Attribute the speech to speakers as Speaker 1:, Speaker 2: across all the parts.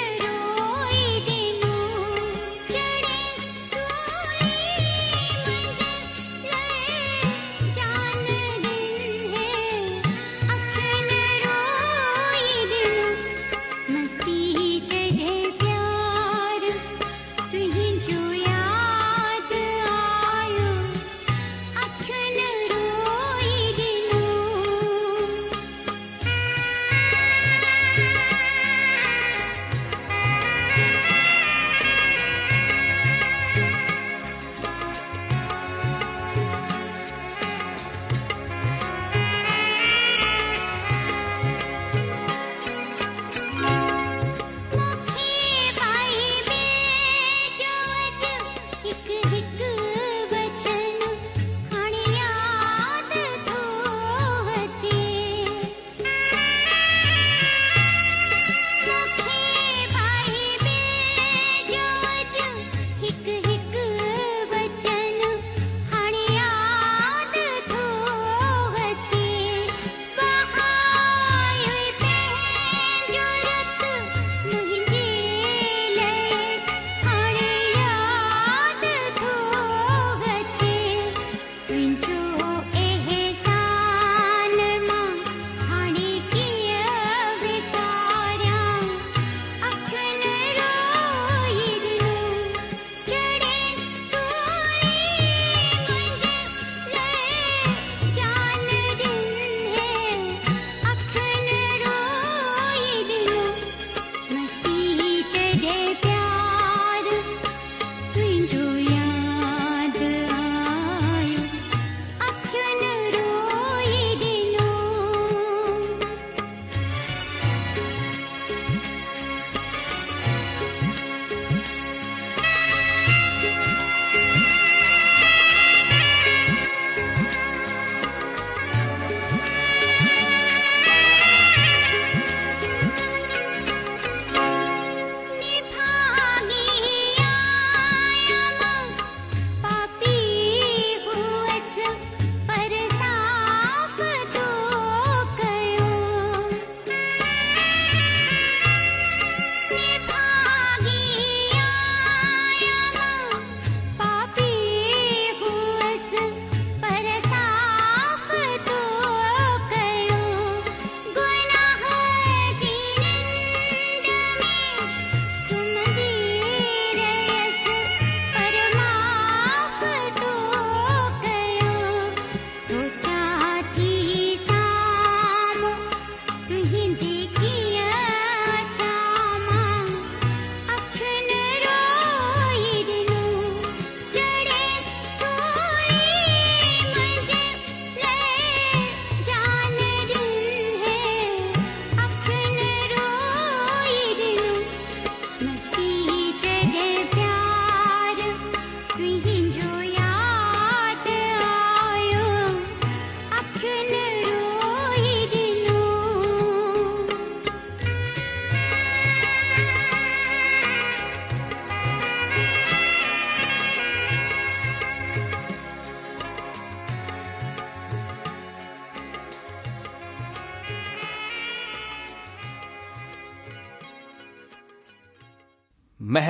Speaker 1: तेरा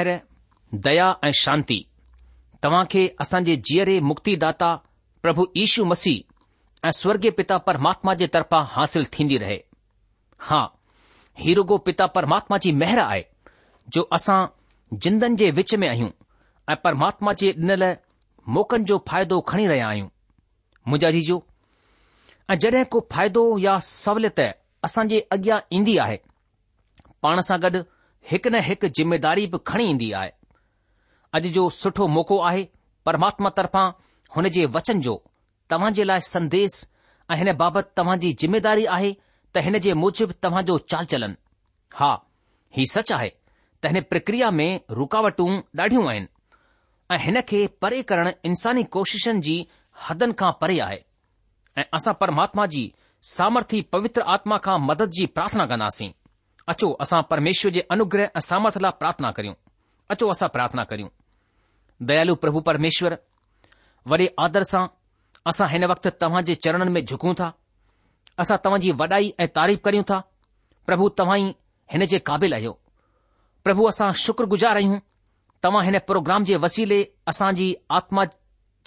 Speaker 1: दया ऐं शांती तव्हां खे असांजे जीअरे मुक्ति दाता प्रभु ईशू मसीह ऐं स्वर्गीय पिता परमात्मा जे तरफा हासिल थींदी रहे हा हीरोगो पिता परमात्मा जी मेहर आहे जो असां जिंदन जे विच में आहियूं ऐं परमात्मा जे ॾिनल मौक़नि जो फ़ाइदो खणी रहिया आहियूं मुंहिंजा जीजो जो ऐं जॾहिं को फ़ाइदो या सहुलियत असांजे अॻियां ईंदी आहे पाण सां गॾु हिकु न हिकु ज़िमेदारी बि खणी ईंदी आहे अॼु जो सुठो मौक़ो आहे परमात्मा तर्फ़ां हुन जे वचन जो तव्हां जे लाइ संदेस ऐं हिन बाबति तव्हां जी जिमेदारी आहे त हिन जे मूजिबि तव्हां जो चाल चलन हा ही सच आहे त हिन प्रक्रिया में रुकावटूं ॾाढियूं आहिनि ऐं हिन खे परे करणु इन्सानी कोशिशनि जी हदनि खां परे आहे ऐं असां परमात्मा जी सामर्थी पवित्र आत्मा खां मदद जी प्रार्थना कंदासीं अचो असां परमेश्वर जे अनुग्रह ऐं सामर्थ लाइ प्रार्थना करियूं अचो असां प्रार्थना करियूं दयालु प्रभु परमेश्वर वॾे आदर सां असां हिन वक़्तु तव्हां जे चरणनि में झुकूं था असां तव्हां जी वॾाई ऐं तारीफ़ करियूं था प्रभु तव्हां ई हिन जे क़ाबिल आहियो प्रभु असां शुक्रगुज़ार आहियूं तव्हां हिन प्रोग्राम जे वसीले असांजी आत्मा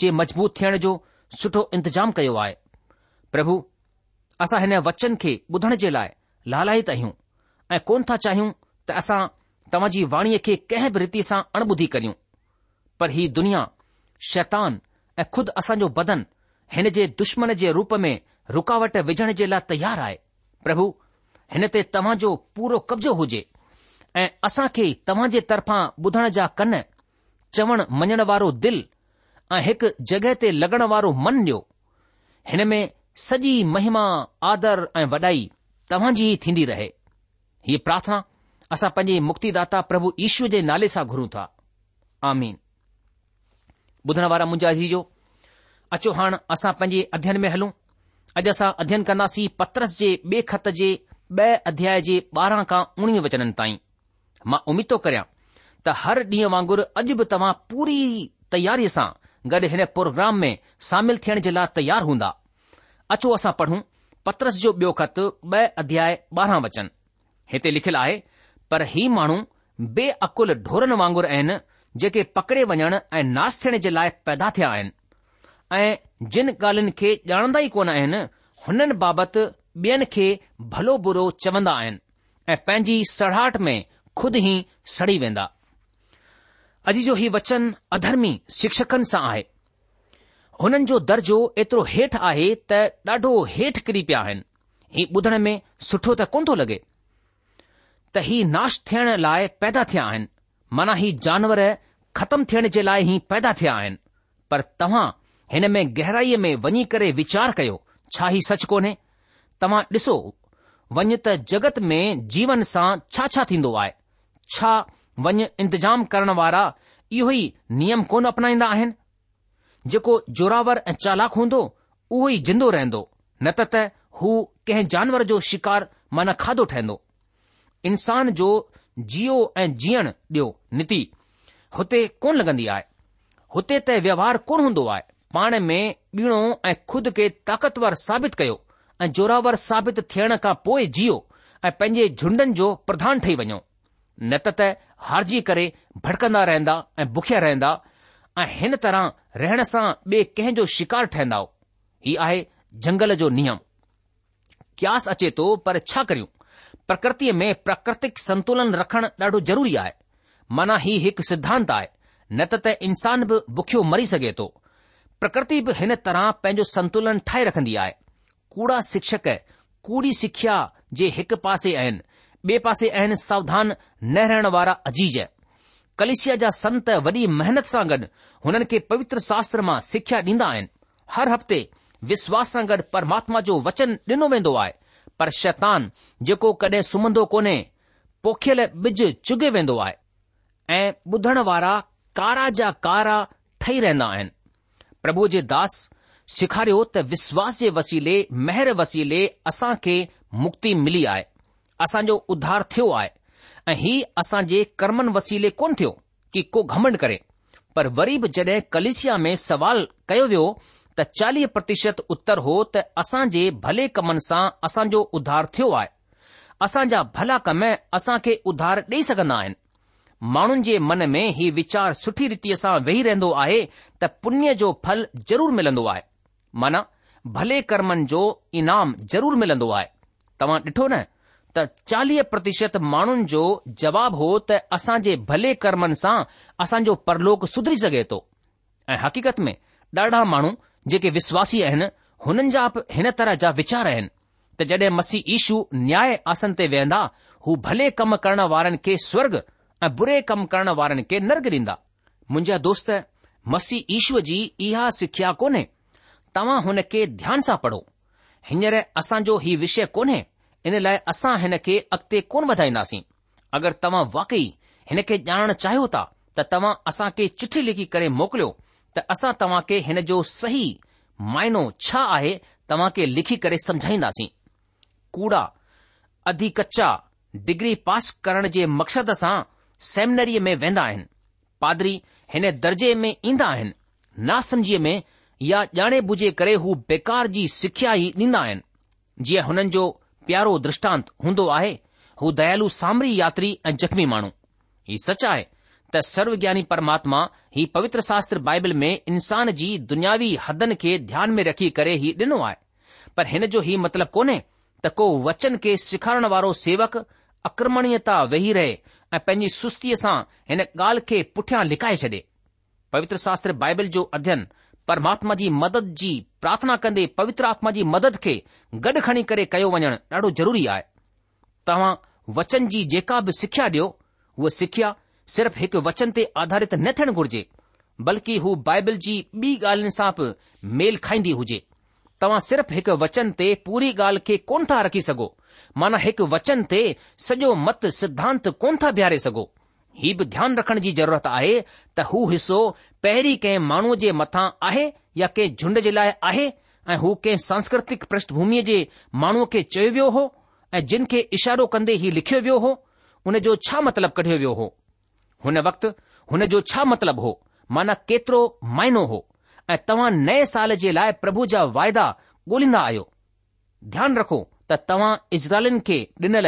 Speaker 1: जे मज़बूत थियण जो सुठो इंतजाम कयो आहे प्रभु असां हिन वचन खे ॿुधण जे लाइ लालायत आहियूं ऐं कोन था चाहियूं त असां तव्हां जी वाणीअ खे कंहिं बि रीति सां अणबुधी करियूं पर ही दुनिया शैतान ऐं खुद असांजो बदन हिन जे दुश्मन जे रूप में रुकावट विझण जे लाइ तयार आहे प्रभु हिन ते तव्हां जो पूरो कब्ज़ो हुजे ऐं असां खे तव्हां जे तरफ़ां ॿुधण जा कन चवण मञण वारो दिल ऐं हिकु जॻहि ते लॻण वारो मन ॾियो हिन में सॼी महिमा आदर ऐं वॾाई तव्हांजी ई थींदी रहे ही प्रार्थना असां पंहिंजे मुक्तिदाता प्रभु ईश्वर जे नाले सां घुरूं था आमीन ॿुधण वारा मुंहिंजा मुंजाजी अचो हाणे असां पंहिंजे अध्यन में हलूं अॼु असां अध्ययन कंदासीं पत्रस जे ॿिए ख़त जे ॿ अध्याय जे ॿारहं खां उणिवीह वचननि ताईं मां उमीद थो करियां त हर ॾींहुं वांगुर अॼु बि तव्हां पूरी तयारीअ सां गॾु हिन प्रोग्राम में शामिल थियण जे लाइ तयारु हूंदा अचो असां पढ़ूं पत्रस जो ॿियो ख़त ॿ अध्याय ॿारहं वचन हिते लिखियलु आहे पर ही माण्हू बे अकुल ढोरनि वांगुर आहिनि जेके पकड़े वञण ऐं नास थियण जे लाइ पैदा थिया आहिनि ऐं जिन ॻाल्हियुनि खे ॼाणंदा ई कोन आहिनि हुननि बाबति ॿियनि खे भलो बुरो चवंदा आहिनि ऐं पंहिंजी सड़ाहट में खुद ई सड़ी वेंदा अॼु जो ही वचन अधर्मी शिक्षकनि सां आहे हुननि जो दर्जो एतिरो हेठि आहे त ॾाढो हेठि किरी पिया आहिनि ही ॿुधण में सुठो त कोन थो लॻे त ही नाश थियण लाइ पैदा थिया आहिनि माना ही जानवर ख़तमु थियण जे लाइ ई पैदा थिया आहिनि पर तव्हां हिन में गहराईअ में वञी करे वीचार कयो छा ही सच कोन्हे तव्हां ॾिसो वञ त जगत में जीवन सां छा छा थींदो आहे छा वञ इंतजाम करण वारा इहो ई नियम कोन अपनाईंदा आहिनि जेको जोरावर ऐं चालाक हूंदो उहो ई जिंदो रहंदो न त त हू कंहिं जानवर जो शिकार माना खाधो ठहंदो इंसान जो जीओ ऐं जीअण ॾियो नीति हुते कोन लॻंदी आहे हुते त व्यवहार कोन हूंदो आहे पाण में ॿीणो ऐं खुद खे ताकतवर साबित कयो ऐं जोरावर साबित थियण खां पोइ जीओ ऐं पंहिंजे झुंडनि जो प्रधान ठही वञो न त त हारजी करे भड़कंदा रहंदा ऐं बुखिया रहंदा ऐं हिन तरह रहण सां ॿिए कंहिं जो शिकार ठहंदा हीउ आहे जंगल जो नियम क्यास अचे थो पर छा करियूं प्रकृति में प्राकृतिक संतुलन रखण ॾाढो ज़रूरी आहे मना ही हिकु सिद्धांत आहे न त त इंसान बि बुखियो मरी सघे थो प्रकृति बि हिन तरह पंहिंजो संतुलन ठाहे रखंदी आहे कूड़ा शिक्षक कूड़ी सिख्या जे हिक पासे आहिनि बे पासे आहिनि सावधान न रहण वारा अजीज कलिशीअ जा संत वॾी महिनत सां गॾु हुननि खे पवित्र शास्त्र मां सिख्या ॾींदा आहिनि हर हफ़्ते विश्वास सां गॾु परमात्मा जो वचन डि॒नो वेंदो आहे पर शैतान जेको कॾहिं सुम्हंदो कोन्हे पोखियल ॿिज चुगे वेंदो आहे ऐं ॿुधण वारा कारा जा कारा ठही रहंदा आहिनि प्रभु जे दास सेखारियो त विश्वास जे वसीले महिर वसीले असां खे मुक्ति मिली आहे असांजो उधार थियो आहे ऐं ही असांजे कर्मनि वसीले कोन थियो की को घमंड करे पर वरी बि जॾहिं कलिसिया में सवाल कयो वियो त चालीह प्रतिशत उत्तर हो त असांजे भले कमनि सां असांजो उधार थियो आहे असांजा भला कम असांखे उधार ॾेई सघंदा आहिनि माण्हुनि जे मन में हीउ विचार सुठी रीति सां वेही रहंदो आहे त पुण्य जो फल ज़रूरु मिलंदो आहे माना भले कर्मनि जो ईनाम ज़रूरु मिलन्दो आहे तव्हां ॾिठो न त चालीह प्रतिशत माण्हुनि जो जवाबु हो त असांजे भले कर्मनि सां असांजो परलोक सुधरी सघे थो ऐं हकीत में ॾाढा माण्हू जेके विश्वासी आहिनि हुननि जा बि हिन तरह जा वीचार आहिनि त जड॒हिं मसी ईशू न्याय आसन ते वेहंदा हू भले कम करण वारनि खे स्वर्ग ऐं बुरे कम करण वारनि खे नर्ग ॾींदा मुंहिंजा दोस्त मसी ईशूअ जी इहा सिखिया कोन्हे तव्हां हुन खे ध्यान सां पढ़ो हींअर असांजो हीउ विषय कोन्हे इन लाइ असां हिन खे अॻिते कोन वधाईंदासीं अगरि तव्हां वाकई हिन खे ॼाणण चाहियो था त तव्हां असां खे चिठी लिखी करे मोकिलियो त असां तव्हां खे हिन जो सही मायनो छा आहे तव्हां खे लिखी करे समझाईंदासीं कूड़ा अधी अधिका डिग्री पास करण जे मक़सद सां सेमिनरीअ में वेंदा आहिनि पादरी हिन दर्जे में ईंदा आहिनि नासमझीअ में या ॼाणे बुझे करे हू बेकार जी सिख्या ई ॾींदा आहिनि जीअं हुननि जो प्यारो दृष्टांत हूंदो आहे हू दयालु सामरी यात्री ऐं जख़्मी माण्हू हीउ सच आहे त सर्व ज्ञानी परमात्मा ही पवित्र शास्त्र बाइबल में इंसान जी दुनियावी हदनि खे ध्यान में रखी करे ही ॾिनो आहे पर हिन जो ही मतिलबु कोन्हे त को वचन खे सिखारण वारो सेवक अक्रमणीयता वेही रहे ऐं पंहिंजी सुस्तीअ सां हिन ॻाल्हि खे पुठियां लिकाए छॾे पवित्र शास्त्र बाइबल जो अध्ययन परमात्मा जी मदद जी प्रार्थना कंदे पवित्र आत्मा जी मदद खे गॾु खणी करे कयो वञणु ॾाढो ज़रूरी आहे तव्हां वचन जी जेका बि सिखिया ॾियो उहा सिखिया सिर्फ़ हिकु वचन ते आधारित न थियण घुर्जे बल्कि हू बाइबल जी ॿी ॻाल्हियुनि सां बि मेल खाईंदी हुजे तव्हां सिर्फ़ हिकु वचन ते पूरी ॻाल्हि खे कोन था रखी सघो माना हिकु वचन ते सॼो मत सिद्धांत कोन था बीहारे सघो हीउ बि ध्यानु रखण जी ज़रूरत आहे त हू हिसो पहिरीं कंहिं माण्हूअ जे मथा आहे या कंहिं झुंड जे लाइ आहे ऐं हू कंहिं सांस्कृतिक प्रषष्ठभूमिअ जे माण्हूअ खे चयो वियो हो ऐं जिन खे इशारो कन्दे हीउ लिखियो वियो हो उन जो छा मतलबु कढियो वियो हो हुन वक़्तु हुन जो छा मतिलबु हो माना केतिरो माइनो हो ऐं तव्हां नए साल जे लाइ प्रभु जा वायदा गो॒ंदा आहियो ध्यानु रखो त तव्हां इज़राइलनि खे ॾिनल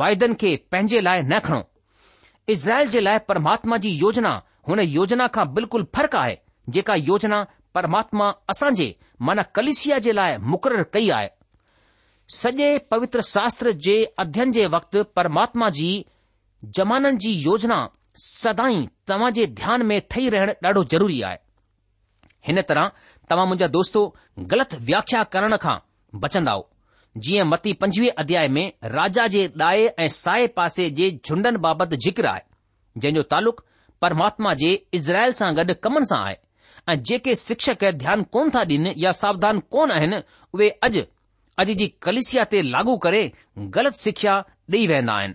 Speaker 1: वायदनि खे पंहिंजे लाइ न खणो इज़राइल जे लाइ परमात्मा जी योजना हुन योजना खां बिल्कुलु फ़र्क़ आहे जेका योजना परमात्मा असां माना कलिशिया जे लाइ मुक़ररु कई आहे सॼे पवित्र शास्त्र जे अध्ययन जे वक़्तु परमात्मा जी जमाननि जी योजना सदाई तव्हां जे ध्यान में ठही रहण ॾाढो ज़रूरी आहे हिन तरह तव्हां मुंहिंजा दोस्तो ग़लति व्याख्या करण खां बचंदाव जीअं मती पंजवीह अध्याय में राजा जे ॾाए ऐं साए पासे जे झुंडनि बाबति ज़िक्र आहे जंहिंजो तालुक परमात्मा जे इज़राइल सां गॾु कमन सां आहे ऐं जेके शिक्षक ध्यानु कोन था ॾियनि या सावधान कोन आहिनि उहे अॼु अॼु जी कलिसिया ते लागू करे ग़लति शिक्षा ॾेई वेहंदा आहिनि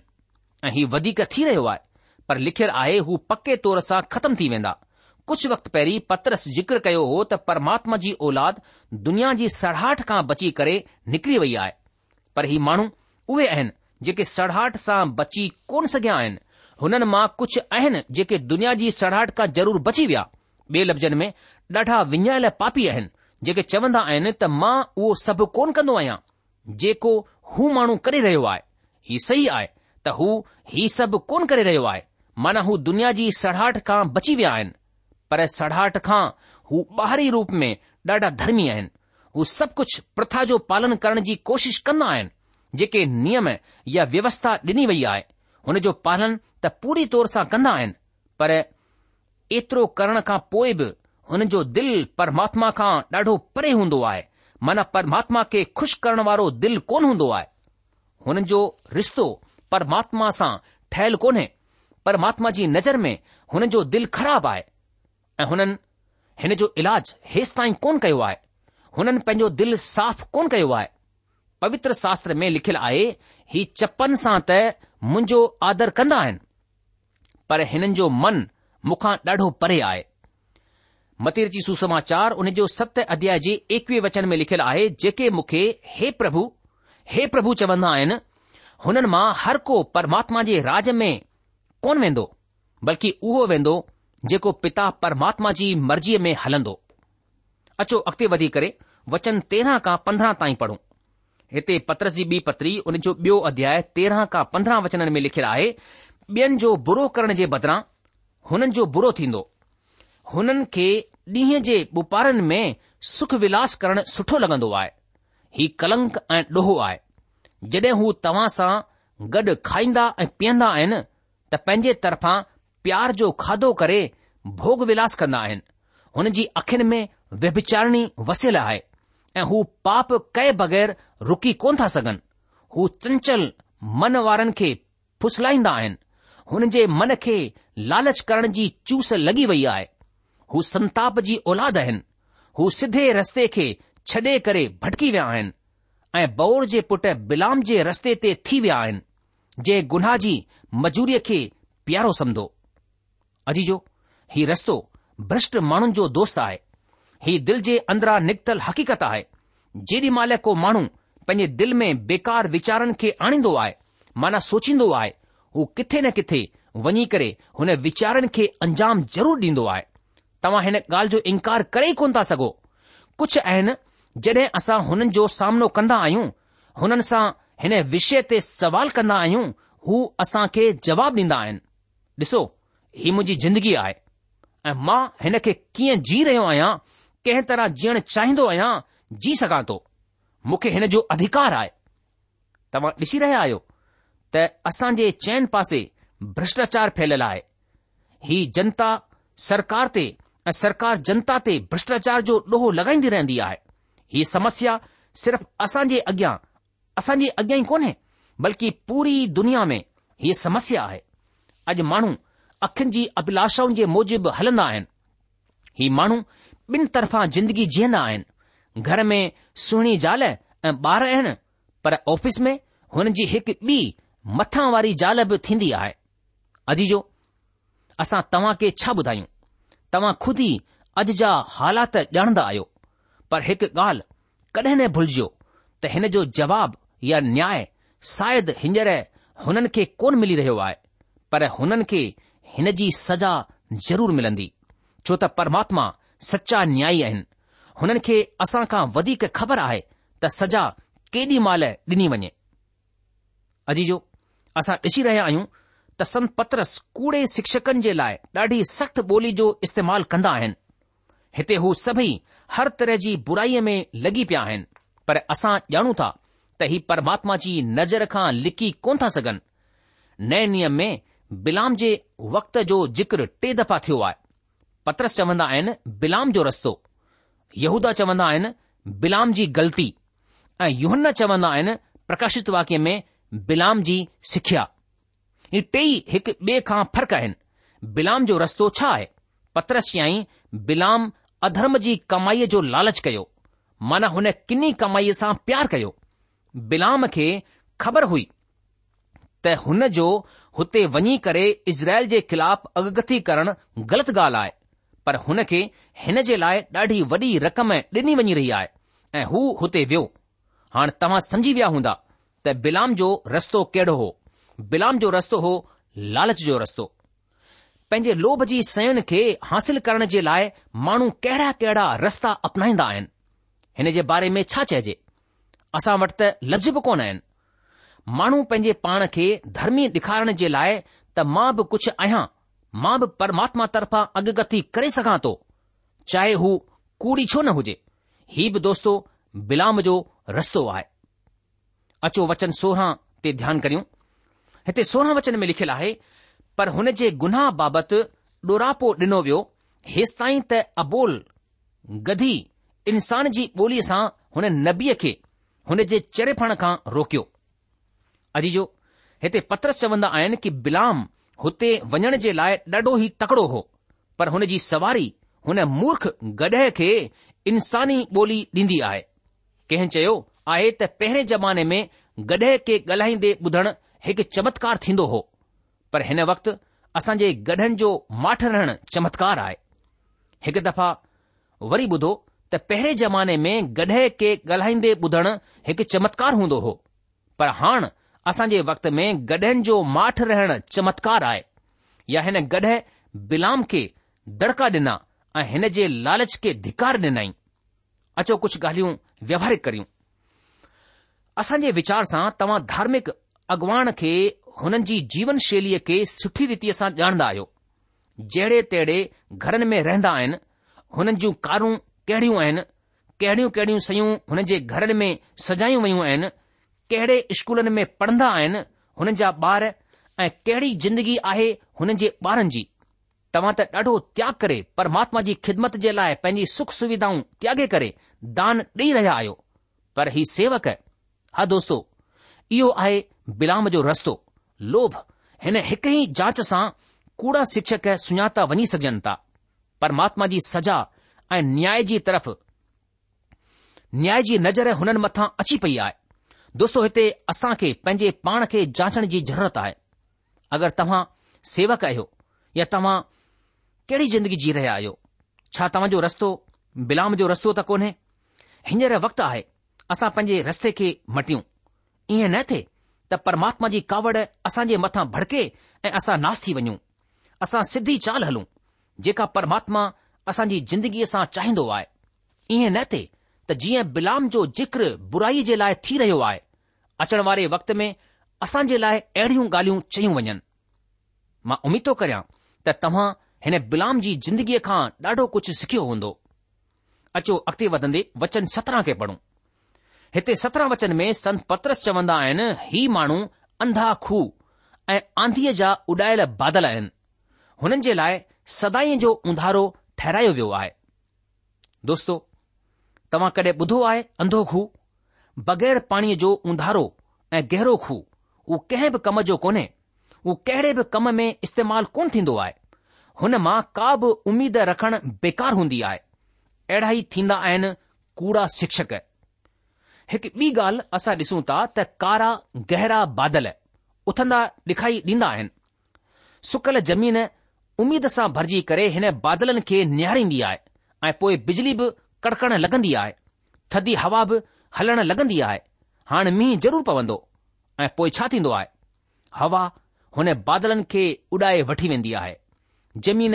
Speaker 1: ऐं हीउ वधीक थी रहियो आहे पर लिखियलु आहे हू पके तौर सां ख़तम थी वेंदा कुझु वक़्तु पहिरीं पत्रस ज़िक्र कयो हो त परमात्मा जी औलाद दुनिया जी सड़ाहट खां बची करे निकिरी वई आहे पर ही माण्हू उहे आहिनि जेके सड़ाहट सां बची कोन सघिया आहिनि हुननि मां कुझु आहिनि जेके दुनिया जी सड़ाहट खां ज़रूरु बची विया ॿिए लफ़्ज़नि में ॾाढा विञायल पापी आहिनि जेके चवंदा आहिनि त मां उहो सभु कोन कंदो आहियां जेको हू माण्हू करे रहियो आहे ही सही आहे त हू ही सभु कोन करे रहियो आहे माना हू दुनिया जी सड़ाट खां बची विया आहिनि पर सड़ाहट खां हू ॿाहिरी रूप में ॾाढा धर्मी आहिनि हू सभु कुझु प्रथा जो पालन करण जी कोशिश कंदा आहिनि जेके नियम या व्यवस्था ॾिनी वई आहे हुन जो पालन त पूरी तौर सां कंदा आहिनि पर एतिरो करण खां पोइ बि हुनजो दिलि परमात्मा खां ॾाढो परे हूंदो आहे माना परमात्मा खे खु़शि करण वारो दिलि कोन हूंदो आहे हुनजो रिश्तो परमात्मा सां ठहियलु कोन्हे परमात्मा जी नज़र में हुननि जो दिलि خراب आहे ऐं हुननि हिन जो इलाजु हेसि ताईं कोन कयो आहे हुननि पंहिंजो दिलि साफ़ु कोन कयो आहे पवित्र शास्त्र में लिखियलु आहे ही चपनि सां त मुंहिंजो आदर कंदा आहिनि पर हिननि जो मन मूंखां ॾाढो परे आहे मतेर सुसमाचार हुन जो सत अध्याय जे एकवीह वचन में लिखियलु आहे जेके मूंखे हे प्रभु हे प्रभु चवंदा आहिनि हुननि मां हर को परमात्मा जे राज में कोन वेंदो बल्कि उहो वेंदो जेको पिता परमात्मा जी मर्ज़ीअ में हलंदो अचो अॻिते वधी करे वचन तेरहं खां पंद्रहं ताईं पढ़ूं हिते पत्रस जी ॿी पत्री उन जो ॿियो अध्याय तेरहं खां पंद्रहं वचननि में लिखियलु आहे ॿियनि जो बुरो करण जे बदिरां हुननि जो बुरो थींदो हुननि खे ॾींहं जे बपारनि में सुख विलास करणु सुठो लॻंदो आहे ही कलंक ऐं ॾोहो आहे जॾहिं हू तव्हां सां गॾु खाईंदा ऐं पीअंदा आहिनि पंहिंजे तरफ़ां प्यार जो खाधो करे भोग विलास कंदा आहिनि हुन जी अखियुनि में व्यभिचारणी वसियल आहे ऐं हू पाप कए बगै़र रुकी कोन था सघनि हू चंचल मन वारनि खे फुसलाईंदा आहिनि हुन जे मन खे लालच करण जी चूस लॻी वई आहे हू संताप जी औलाद आहिनि हू सिधे रस्ते खे छॾे करे भटकी विया आहिनि ऐं बौर जे पुट बिलाम जे रस्ते ते थी विया आहिनि जंहिं गुनाह जी मजूरीअ खे प्यारो सम्झो अजीजो हीउ रस्तो भ्रष्ट माण्हुनि जो दोस्त आहे ही दिल जे अंदरां निकतल हक़ीक़त आहे जेॾी महिल को माण्हू पंहिंजे दिल में बेकार वीचारनि खे आणींदो आहे माना सोचींदो आहे हू किथे न किथे वञी करे हुन वीचारनि खे अंजाम ज़रूरु ॾींदो आहे तव्हां हिन ॻाल्हि जो इनकार करे ई कोन था सघो कुझु आहिनि जड॒हिं असां हुननि जो सामनो कंदा आहियूं हुननि सां हिन विषय ते सवाल कंदा आहियूं हू असां खे जवाबु ॾींदा आहिनि ॾिसो ही मुंहिंजी ज़िंदगी आहे ऐं मां हिन खे कीअं जी रहियो आहियां कंहिं तरह जीअण चाहिंदो आहियां जी सघां थो मूंखे हिन जो अधिकार आहे तव्हां ॾिसी रहिया आहियो त असां जे चइनि पासे भ्रष्टाचार फैलियल आहे ही जनता सरकार ते ऐं सरकार जनता ते भ्रष्टाचार जो ॾोहो लॻाईंदी रहंदी आहे हीअ समस्या सिर्फ़ असां जे अॻियां असांजी अॻियां ई कोन्हे बल्कि पूरी दुनिया में हीअ समस्या आहे अॼु माण्हू अखियुनि जी अभिलाषाउनि जे मुजिबि हलंदा आहिनि ही माण्हू ॿिनि तरफ़ां जिंदगी जीअंदा आहिनि घर में सुहिणी ज़ाल ऐं ॿार आहिनि पर ऑफ़िस में हुन जी हिकु ॿी मथां वारी ज़ाल बि थींदी आहे अजीजो असां तव्हां खे छा ॿुधायूं तव्हां खुदि अॼु जा हालात ॼाणंदा आहियो पर हिकु ॻाल्हि कॾहिं न भुलिजो त हिन जो जवाबु या न्याय शायदि हींअर हुननि खे कोन मिली रहियो आहे पर हुननि खे हिन जी सज़ा ज़रूर मिलंदी छो त परमात्मा सचा न्याय आहिनि हुननि खे असां खां वधीक ख़बर आहे त सजा केॾी महिल ॾिनी वञे अजी जो असां ॾिसी रहिया आहियूं त संत पत्रस कूड़े शिक्षकनि जे लाइ ॾाढी सख़्त ॿोली जो इस्तेमालु कंदा आहिनि हिते हू सभई हर तरह जी बुराईअ में लॻी पिया आहिनि पर असां ॼाणूं था त ही परमात्मा जी नज़र खां लिकी कोन था सघन नए नियम में बिलाम जे वक़्त जो जिक्र टे दफ़ा थियो आहे पतरस चवंदा आहिनि बिलाम जो रस्तो यहूदा चवंदा आहिनि बिलाम जी ग़लती ऐं युन चवंदा आहिनि प्रकाशित वाक्य में विलाम जी सिख्या ही टे हिकु ॿिए खां फ़र्क़ु आहिनि विलाम जो रस्तो छा आहे पतरस चयाईं बिलाम अधर्म जी कमाईअ जो लालच कयो माना हुन किनी कमाई सां प्यार कयो बिलाम खे ख़बर हुई त हुन जो हुते वञी करे इज़राइल जे ख़िलाफ़ अगगती करणु ग़लति ॻाल्हि आहे पर हुन खे हिन जे लाइ ॾाढी वॾी रक़म ॾिनी वञी रही आहे ऐं हू हुते वियो हाणे तव्हां समझी विया हूंदा त बिलाम जो रस्तो कहिड़ो हो बिलाम जो रस्तो हो लालच जो रस्तो पंहिंजे लोभ जी सयुनि खे हासिल करण जे लाइ माण्हू कहिड़ा कहिड़ा रस्ता अपनाईंदा आहिनि हिन जे बारे में छा चइजे असां वटि त लफ़्ज़ बि कोन आहिनि माण्हू पंहिंजे पाण खे धर्मी ॾेखारण जे लाइ त मां बि कुझु आहियां मां बि परमात्मा तर्फ़ां अॻगती करे सघां थो चाहे हू कूड़ी छो न हुजे हीउ बि दोस्तो बिलाम जो रस्तो आहे अचो वचन सोरहं ते ध्यानु करियूं हिते सोरहं वचन में लिखियलु आहे पर हुन जे गुनाह बाबति ॾोढापो ॾिनो वियो हेसि ताईं त अबोल गधी इंसान जी ॿोलीअ सां हुन नबीअ खे हुन जे चरे फण खां रोकियो अजीजो हिते पत्रस चवंदा आहिनि कि बिलाम हुते वञण जे लाइ ॾाढो ई तकड़ो हो पर हुन जी सवारी हुन मूर्ख गॾह खे इंसानी ॿोली ॾींदी आहे कंहिं चयो आहे त पहिरें ज़माने में गॾह खे ॻाल्हाईंदे ॿुधण हिकु चमत्कार थींदो हो पर हिन वक़्तु असां जे गॾहनि जो माठ रहणु चमत्कार आहे हिकु दफ़ा वरी ॿुधो त पहिरें ज़माने में गॾह खे ॻाल्हाईंदे ॿुधण हिकु चमत्कार हूंदो हो पर हाण असांजे वक़्त में गॾहनि जो माठ रहण चमत्कार आहे या हिन गढ़ बिलाम खे दड़का ॾिना ऐं हिन जे लालच खे धिकार ॾिनई अचो कुझु ॻाल्हियूं व्यवहारिक करियूं असांजे वीचार सां तव्हां धार्मिक अॻवान खे हुननि जी जीवन शैलीअ खे सुठी रीतीअ सां ॼाणदा आहियो जहिड़े तहिड़े घरनि में रहंदा आहिनि हुननि जूं कारूं कहिड़ियूं आहिनि कहिड़ियूं कहिड़ियूं शयूं हुन जे घर में सजायूं वयूं आहिनि कहिड़े स्कूलनि में पढ़ंदा आहिनि हुननि जा ॿार ऐं कहिड़ी जिंदगी आहे हुन जे ॿारनि जी तव्हां त ॾाढो त्याग करे परमात्मा जी ख़िदमत जे लाइ पंहिंजी सुख सुविधाऊं त्यागे करे दान ॾेई रहिया आहियो पर ही सेवक हा दोस्तो इहो आहे बिलाम जो रस्तो लोभ हिन हिकु ई जांच सां कूड़ा शिक्षक सुञाता वञी सघजनि था परमात्मा जी सजा ऐं न्याय जी तरफ़ न्याय जी नज़र हुननि मथां अची पई आहे दोस्तो हिते असां खे पंहिंजे पाण खे जाचण जी ज़रूरत आहे अगरि तव्हां सेवक आहियो या तव्हां कहिड़ी ज़िंदगी जी रहिया आहियो छा तव्हां रस्तो विलाम जो रस्तो त कोन्हे हींअर वक़्तु आहे असां पंहिंजे रस्ते खे मटियूं ईअं न थे त परमात्मा जी कावड़ असां मथां भड़के ऐं असां नासु थी वञूं असां सिधी चाल हलूं जेका परमात्मा असांजी ज़िंदगीअ सां चाहींदो आहे ईअं न थे त जीअं बिलाम जो जिक्र बुराई जे लाइ थी रहियो आहे अचण वारे वक़्त में असां जे लाइ अहिड़ियूं ॻाल्हियूं चयूं वञनि मां उमीद थो करियां त तव्हां हिन बिलाम जी ज़िंदगीअ खां ॾाढो कुझु सिखियो हूंदो अचो अॻिते वधंदे वचन सत्रहं खे पढ़ूं हिते सत्रहं वचन में संत पत्रस चवंदा आहिनि ही माण्हू अंधा खूह ऐं आंधीअ जा उॾायल बादल आहिनि हुननि जे लाइ सदाईअ जो उंधारो ठहिरायो वियो आहे दोस्तो तव्हां कॾहिं ॿुधो आहे अंधो खूह बग़ैर पाणीअ जो उंधारो ऐं गहरो खूह उहो कंहिं बि कम जो कोन्हे उहो कहिड़े बि कम में इस्तेमालु कोन थींदो आहे हुन मां का बि उमीद रखण बेकार हूंदी आहे अहिड़ा ई थींदा आहिनि कूड़ा शिक्षक हिकु ॿी ॻाल्हि असां ॾिसूं था त कारा गहरा बादल उथंदा ॾिखाई ॾींदा आहिनि सुकल ज़मीन उमीद सां भरिजी करे हिन बादलनि खे निहारींदी आहे ऐं पोइ बिजली बि कड़कण लॻंदी आहे थधी हवा बि हलण लॻंदी आहे हाणे मींहुं ज़रूरु पवंदो ऐं पोइ छा थींदो आहे हवा हुन बादलनि खे उॾाए वठी वेंदी आहे ज़मीन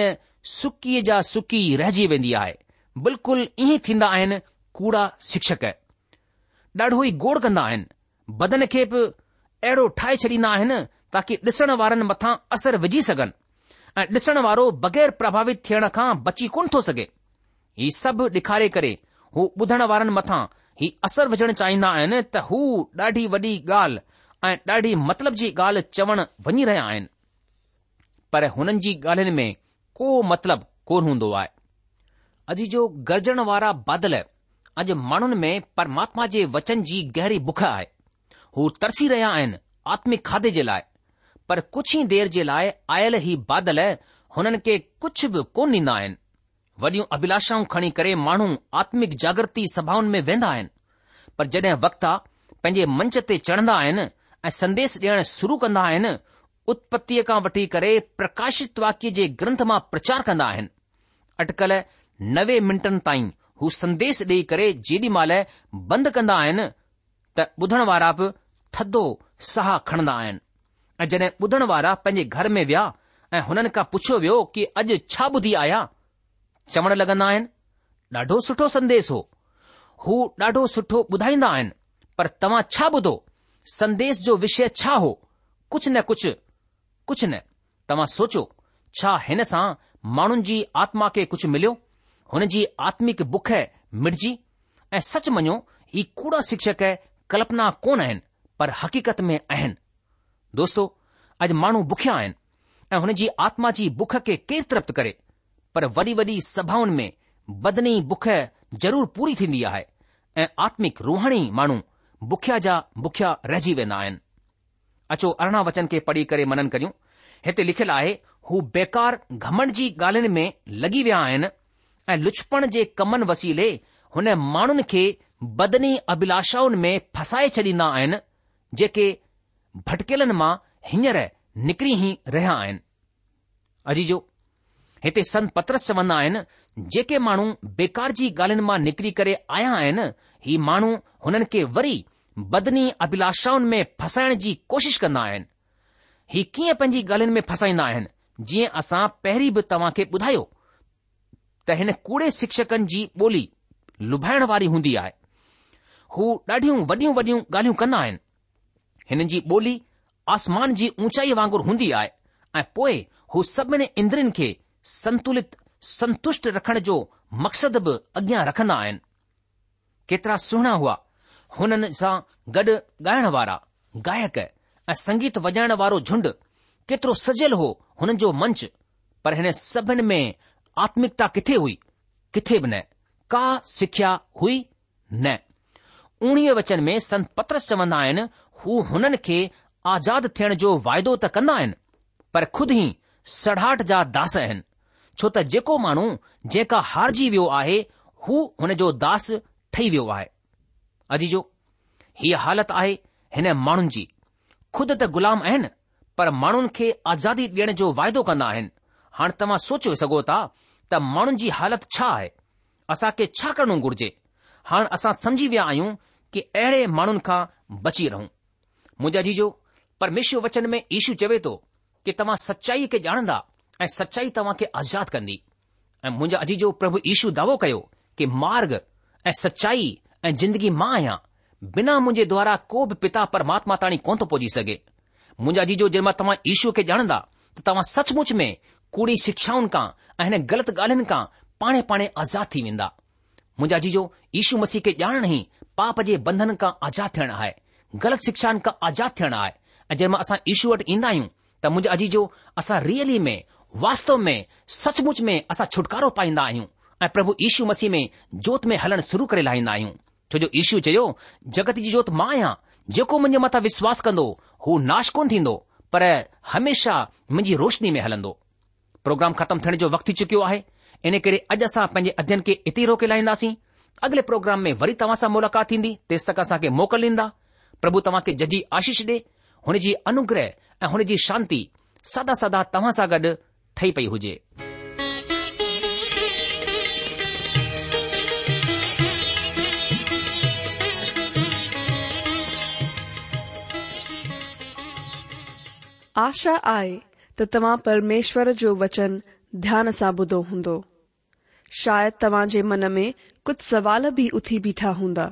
Speaker 1: सुकीअ जा सुकी रहिजी वेंदी आहे बिल्कुलु ईअं थींदा आहिनि कूड़ा शिक्षक ॾाढो ई गोड़ कंदा आहिनि बदन खे बि अहिड़ो ठाहे छॾींदा आहिनि ताकी ॾिसण वारनि मथां असर विझी सघनि ऐं ॾिसण वारो बगै़र प्रभावित थियण खां बची कोन थो सघे ही सभु ॾेखारे करे हू ॿुधण वारनि मथां ही असर विझणु चाहींदा आहिनि त हू ॾाढी वॾी ॻाल्हि ऐं ॾाढी मतिलब जी ॻाल्हि चवण वञी रहिया आहिनि पर हुननि जी ॻाल्हियुनि में को मतिलब कोन हूंदो आहे अॼु जो गरजण वारा बादल अॼु माण्हुनि में परमात्मा जे वचन जी गहरी बुख आहे हू तरसी रहिया आहिनि आत्मिक खाधे जे लाइ पर कुझु देर जे लाइ आयल ई बादल हुननि खे कुझु बि कोन ॾींदा आहिनि वॾियूं अभिलाषाऊं खणी करे माण्हू आत्मिक जागति सभाउनि में वेहंदा आहिनि पर जड॒हिं वक्ता पंहिंजे मंच ते चढ़ंदा आहिनि ऐं संदेश ॾियण शुरू कंदा आहिनि उत्पत्ति खां वठी करे प्रकाशित वाक्य जे ग्रंथ मां प्रचार कंदा आहिनि अटिकल नवे मिंटनि ताईं हू संदेश ॾेई करे जेॾी महिल बंदि कंदा आहिनि त ॿुधण वारा बि थधो साह खणंदा आहिनि ऐं जॾहिं ॿुधण वारा पंहिंजे घर में विया ऐं हुननि खां पुछियो वियो कि अॼु छा ॿुधी आया चवण लग॒न्दा आहिनि ॾाढो सुठो संदेस हो हू ॾाढो सुठो ॿुधाईंदा आहिनि पर तव्हां छा ॿुधो संदेस जो विषय छा हो कुझु न कुझु कुझु न तव्हां सोचो छा हिन सां माण्हुनि जी आत्मा खे कुझु मिलियो हुन जी आत्मिक बुख मिर्जी ऐं सच मञो ही कूड़ा शिक्षक कल्पना कोन आहिनि पर हकीत में आहिनि दोस्तो अॼु माण्हू बुखिया आहिनि ऐं हुन जी आत्मा जी बुख खे केरु तृप्त करे पर वॾी वॾी सभाउनि में बदनी बुख ज़रूर पूरी थींदी आहे ऐं आत्मिक रूहाणी माण्हू बुखिया जा बुखिया रहिजी वेंदा आहिनि अचो अरिड़हं वचन खे पढ़ी करे मनन करियूं हिते लिखियलु आहे हू बेकार घमण जी ॻाल्हियुनि में लॻी विया आहिनि ऐं लुछपण जे कमनि वसीले हुन माण्हुनि खे बदनी अभिलाषाउनि में फसाए छॾींदा आहिनि जेके भटकेलनि मां हींअर निकिरी ई रहिया आहिनि अजी जो हिते संत पत्रस चवंदा आहिनि जेके माण्हू बेकार जी ॻाल्हियुनि मां निकिरी करे आया आहिनि ही माण्हू हुननि खे वरी बदनी अभिलाषाउनि में फसाइण जी कोशिश कंदा आहिनि ही कीअं पंहिंजी ॻाल्हियुनि में फसाईंदा आहिनि जीअं असां पहिरीं बि तव्हां खे ॿुधायो त हिन कूड़े शिक्षकनि जी ॿोली लुभाइण वारी हूंदी आहे हू ॾाढियूं वॾियूं वॾियूं ॻाल्हियूं कंदा आहिनि हिन जी ॿोली आसमान जी ऊचाई वांगुर हूंदी आहे ऐं पोइ हू सभिनी इंद्रियुनि खे संतुलित संतुष्ट रखण जो मक़सद बि अॻियां रखंदा आहिनि केतिरा सुहिणा हुआ हुननि सां गॾु ॻाइण वारा गायक ऐं संगीत वॼाइण वारो झुंड केतिरो सजियल हो हुननि जो मंच पर हिन सभिनि में आत्मिकता किथे हुई किथे बि न का सिख्या हुई न उणिवीह वचन में संत पत्रस चवंदा आहिनि हू हुननि खे आज़ाद थियण जो वाइदो त कंदा आहिनि पर खुद ई सड़ाहट जा दास आहिनि छो त जेको माण्हू जेका हारजी वियो आहे हू हुन जो दास ठही वियो आहे अजी जो हीअ हालत आहे हिन माण्हुनि जी खुद त ग़ुलाम आहिनि पर माण्हुनि खे आज़ादी ॾियण जो वाइदो कंदा आहिनि हाणे तव्हां सोचे सघो था त माण्हुनि जी हालति छा आहे असां खे छा करणो घुर्जे हाणे असां सम्झी विया आहियूं कि अहिड़े माण्हुनि खां बची रहूं मुंहिंजा जीजो परमेश्वर वचन में ईशू चवे थो कि तव्हां सचाई खे ॼाणंदा ऐं सचाई तव्हां खे आज़ादु कंदी ऐं मुंहिंजा अजीजो प्रभु ईशू दावो कयो कि मार्ग ऐं सचाई ऐं जिंदगी मां आहियां बिना मुंहिंजे द्वारा को बि पिता परमात्मा ताणी कोन थो पहुची सघे मुंहिंजा जीजो जंहिं महिल तव्हां ईशू खे ॼाणंदा त तव्हां सचमुच में कूड़ी शिक्षाउनि खां ऐं हिन ग़लति ॻाल्हियुनि खां पाणे पाणे आज़ादु थी वेंदा मुंहिंजा जीजो ईशू मसीह खे ॼाणण ई पाप जे बंधन खां आज़ादु थियणु आहे ग़लति शिक्षानि खां आज़ादु थियण आहे ऐं जेॾीमहिल असां ईशू वटि ईंदा आहियूं त मुंहिंजो अजीजो असां रियली में वास्तव में सचमुच में असां छुटकारो पाईंदा आहियूं ऐं प्रभु ईशू मसीह में जोत में हलण शुरू करे लाहींदा आहियूं छो जो इशू चयो जगत जी जोत मां आहियां जेको मुंहिंजे मथां विश्वास कंदो हू नाश कोन थींदो पर हमेशा मुंहिंजी रोशनी में हलंदो प्रोग्राम ख़तमु थियण जो वक़्तु थी चुकियो आहे इन करे अॼु असां पंहिंजे अध्यन खे इते रोके लाहींदासीं अॻिले प्रोग्राम में वरी तव्हां सां मुलाक़ात थींदी तेसि तक असांखे मोकल ॾींदा પ્રભુ તમાકે જજી આશીષ દે હોનેજી અનુગ્રહ હોનેજી શાંતિ sada sada તમા સાગડ ઠહી
Speaker 2: પઈ હોજે આશા આય તો તમા પરમેશ્વર જો વચન ધ્યાન સાબુદો હોંદો શાયદ તમાજે મન મે કુછ સવાલ ભી ઉઠી બેઠા હોંદા